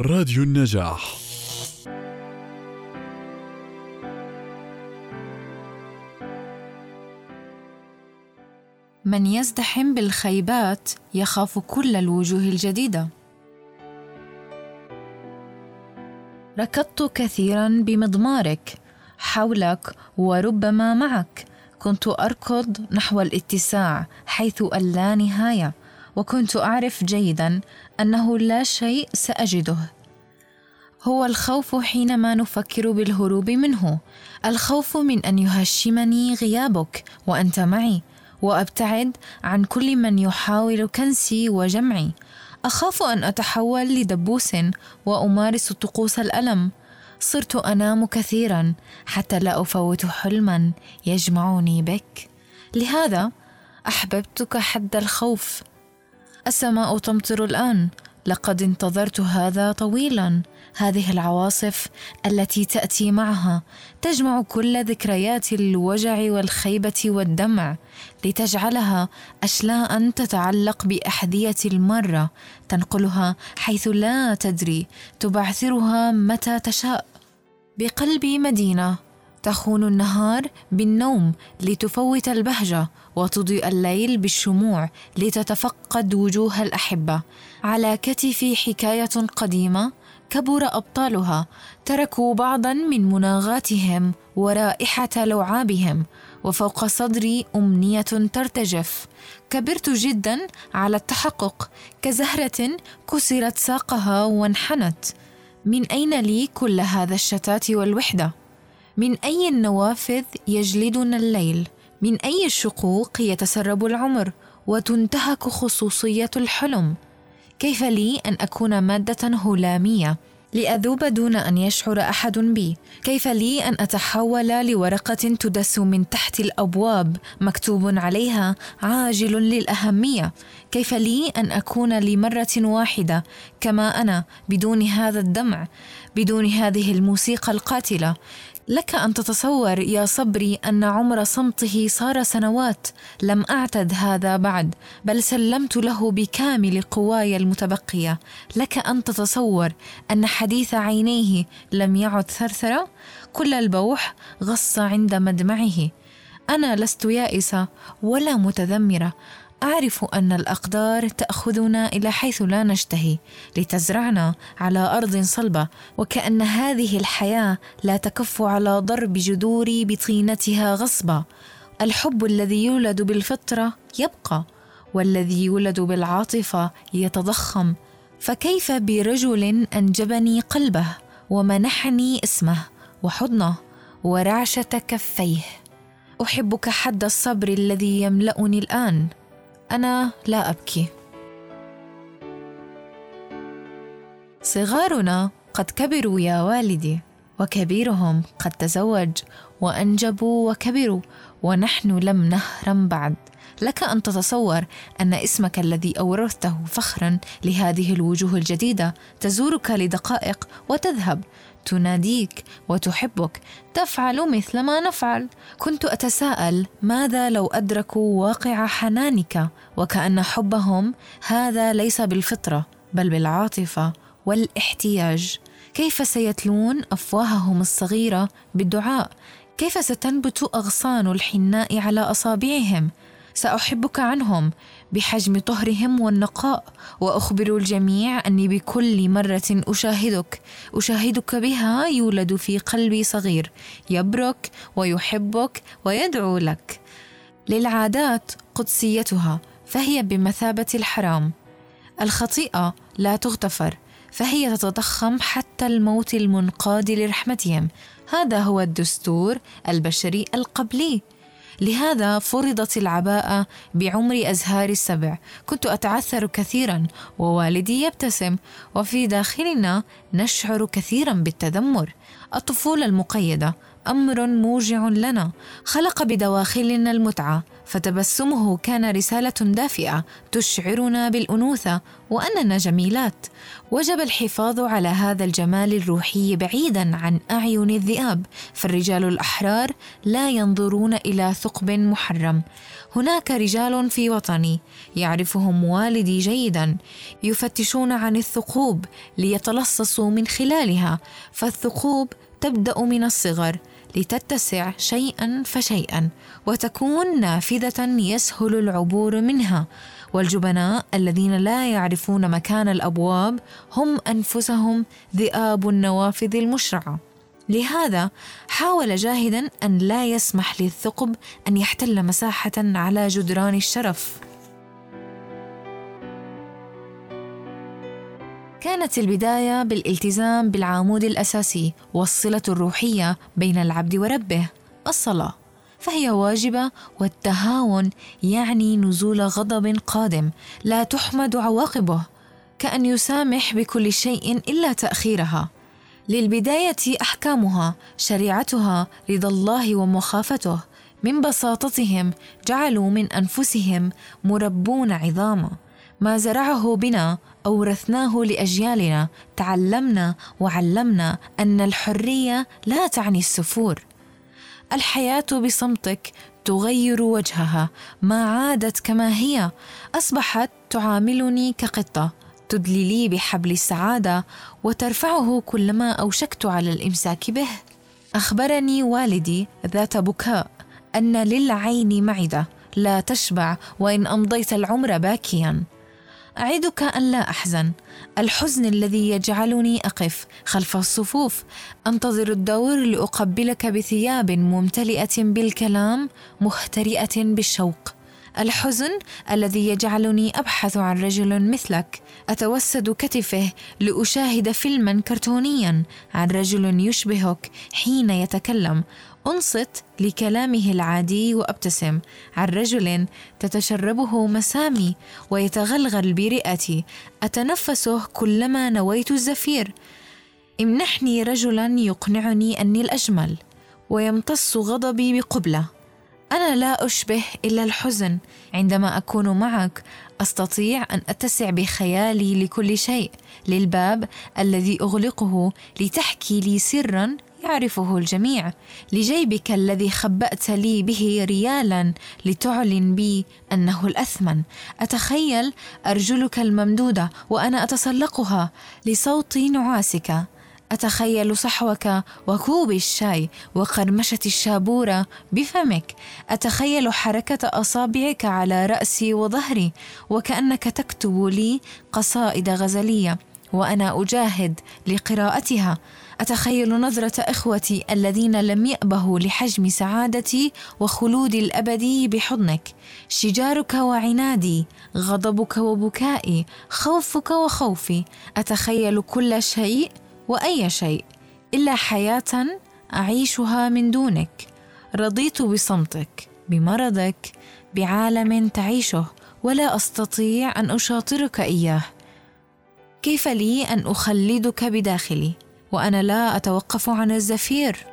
راديو النجاح. من يزدحم بالخيبات يخاف كل الوجوه الجديدة. ركضت كثيرا بمضمارك حولك وربما معك. كنت أركض نحو الاتساع حيث اللا نهاية. وكنت أعرف جيدا أنه لا شيء سأجده. هو الخوف حينما نفكر بالهروب منه. الخوف من أن يهشمني غيابك وأنت معي وأبتعد عن كل من يحاول كنسي وجمعي. أخاف أن أتحول لدبوس وأمارس طقوس الألم. صرت أنام كثيرا حتى لا أفوت حلما يجمعني بك. لهذا أحببتك حد الخوف. السماء تمطر الآن. لقد انتظرت هذا طويلا. هذه العواصف التي تأتي معها تجمع كل ذكريات الوجع والخيبة والدمع لتجعلها أشلاء تتعلق بأحذية المرة تنقلها حيث لا تدري تبعثرها متى تشاء. بقلب مدينة تخون النهار بالنوم لتفوت البهجة وتضيء الليل بالشموع لتتفقد وجوه الأحبة. على كتفي حكاية قديمة كبر أبطالها تركوا بعضا من مناغاتهم ورائحة لعابهم وفوق صدري أمنية ترتجف. كبرت جدا على التحقق كزهرة كسرت ساقها وانحنت. من أين لي كل هذا الشتات والوحدة؟ من أي النوافذ يجلدنا الليل؟ من أي الشقوق يتسرب العمر وتنتهك خصوصية الحلم؟ كيف لي أن أكون مادة هلامية لأذوب دون أن يشعر أحد بي؟ كيف لي أن أتحول لورقة تدس من تحت الأبواب مكتوب عليها عاجل للأهمية؟ كيف لي أن أكون لمرة واحدة كما أنا بدون هذا الدمع بدون هذه الموسيقى القاتلة؟ لك أن تتصور يا صبري أن عمر صمته صار سنوات لم أعتد هذا بعد بل سلمت له بكامل قواي المتبقية. لك أن تتصور أن حديث عينيه لم يعد ثرثرة؟ كل البوح غص عند مدمعه. أنا لست يائسة ولا متذمرة. أعرف أن الأقدار تأخذنا إلى حيث لا نشتهي لتزرعنا على أرض صلبة وكأن هذه الحياة لا تكف على ضرب جذوري بطينتها غصبا الحب الذي يولد بالفطرة يبقى والذي يولد بالعاطفة يتضخم. فكيف برجل أنجبني قلبه ومنحني اسمه وحضنه ورعشة كفيه؟ أحبك حد الصبر الذي يملأني الآن. أنا لا أبكي. صغارنا قد كبروا يا والدي وكبيرهم قد تزوج وأنجبوا وكبروا ونحن لم نهرم بعد. لك أن تتصور أن اسمك الذي أورثته فخرا لهذه الوجوه الجديدة تزورك لدقائق وتذهب. تناديك وتحبك. تفعل مثل ما نفعل. كنت أتساءل ماذا لو ادركوا واقع حنانك؟ وكأن حبهم هذا ليس بالفطرة بل بالعاطفة والاحتياج. كيف سيتلون أفواههم الصغيرة بالدعاء؟ كيف ستنبت أغصان الحناء على أصابعهم؟ سأحبك عنهم. بحجم طهرهم والنقاء. وأخبر الجميع أني بكل مرة أشاهدك. أشاهدك بها يولد في قلبي صغير. يبرك ويحبك ويدعو لك. للعادات قدسيتها فهي بمثابة الحرام. الخطيئة لا تغتفر فهي تتضخم حتى الموت المنقاد لرحمتهم. هذا هو الدستور البشري القبلي. لهذا فرضت العباءة بعمر أزهار السبع. كنت أتعثر كثيرا ووالدي يبتسم وفي داخلنا نشعر كثيرا بالتذمر. الطفولة المقيدة أمر موجع لنا خلق بدواخلنا المتعة. فتبسمه كان رسالة دافئة تشعرنا بالأنوثة وأننا جميلات. وجب الحفاظ على هذا الجمال الروحي بعيدا عن أعين الذئاب فالرجال الأحرار لا ينظرون إلى ثقب محرم. هناك رجال في وطني يعرفهم والدي جيدا يفتشون عن الثقوب ليتلصصوا من خلالها فالثقوب تبدأ من الصغر. لتتسع شيئا فشيئا وتكون نافذة يسهل العبور منها. والجبناء الذين لا يعرفون مكان الأبواب هم أنفسهم ذئاب النوافذ المشرعة. لهذا حاول جاهدا أن لا يسمح للثقب أن يحتل مساحة على جدران الشرف. كانت البداية بالالتزام بالعمود الأساسي والصلة الروحية بين العبد وربه الصلاة. فهي واجبة والتهاون يعني نزول غضب قادم لا تحمد عواقبه كأن يسامح بكل شيء إلا تأخيرها. للبداية أحكامها شريعتها رضا الله ومخافته. من بساطتهم جعلوا من أنفسهم مربون عظاما. ما زرعه بنا أورثناه لأجيالنا تعلمنا وعلمنا أن الحرية لا تعني السفور. الحياة بصمتك تغير وجهها ما عادت كما هي. أصبحت تعاملني كقطة تدلي لي بحبل السعادة وترفعه كلما أوشكت على الإمساك به. أخبرني والدي ذات بكاء أن للعين معدة لا تشبع وإن أمضيت العمر باكيا. أعدك أن لا أحزن. الحزن الذي يجعلني أقف خلف الصفوف. أنتظر الدور لأقبلك بثياب ممتلئة بالكلام مهترئة بالشوق. الحزن الذي يجعلني أبحث عن رجل مثلك. أتوسد كتفه لأشاهد فيلما كرتونيا عن رجل يشبهك حين يتكلم. أنصت لكلامه العادي وأبتسم. عن رجل تتشربه مسامي ويتغلغل برئتي. أتنفسه كلما نويت الزفير. امنحني رجلا يقنعني أني الأجمل ويمتص غضبي بقبلة. أنا لا أشبه إلا الحزن. عندما أكون معك أستطيع أن أتسع بخيالي لكل شيء للباب الذي أغلقه لتحكي لي سرا يعرفه الجميع. لجيبك الذي خبأت لي به ريالا لتعلن بي أنه الأثمن. أتخيل أرجلك الممدودة وأنا أتسلقها لصوت نعاسك. أتخيل صحوك وكوب الشاي وقرمشة الشابوره بفمك. أتخيل حركة أصابعك على رأسي وظهري وكأنك تكتب لي قصائد غزلية. وأنا أجاهد لقراءتها. أتخيل نظرة إخوتي الذين لم يأبهوا لحجم سعادتي وخلودي الابدي بحضنك. شجارك وعنادي غضبك وبكائي خوفك وخوفي. أتخيل كل شيء وأي شيء إلا حياة أعيشها من دونك. رضيت بصمتك بمرضك بعالم تعيشه. ولا أستطيع أن أشاطرك إياه. كيف لي أن أخلدك بداخلي؟ وأنا لا أتوقف عن الزفير.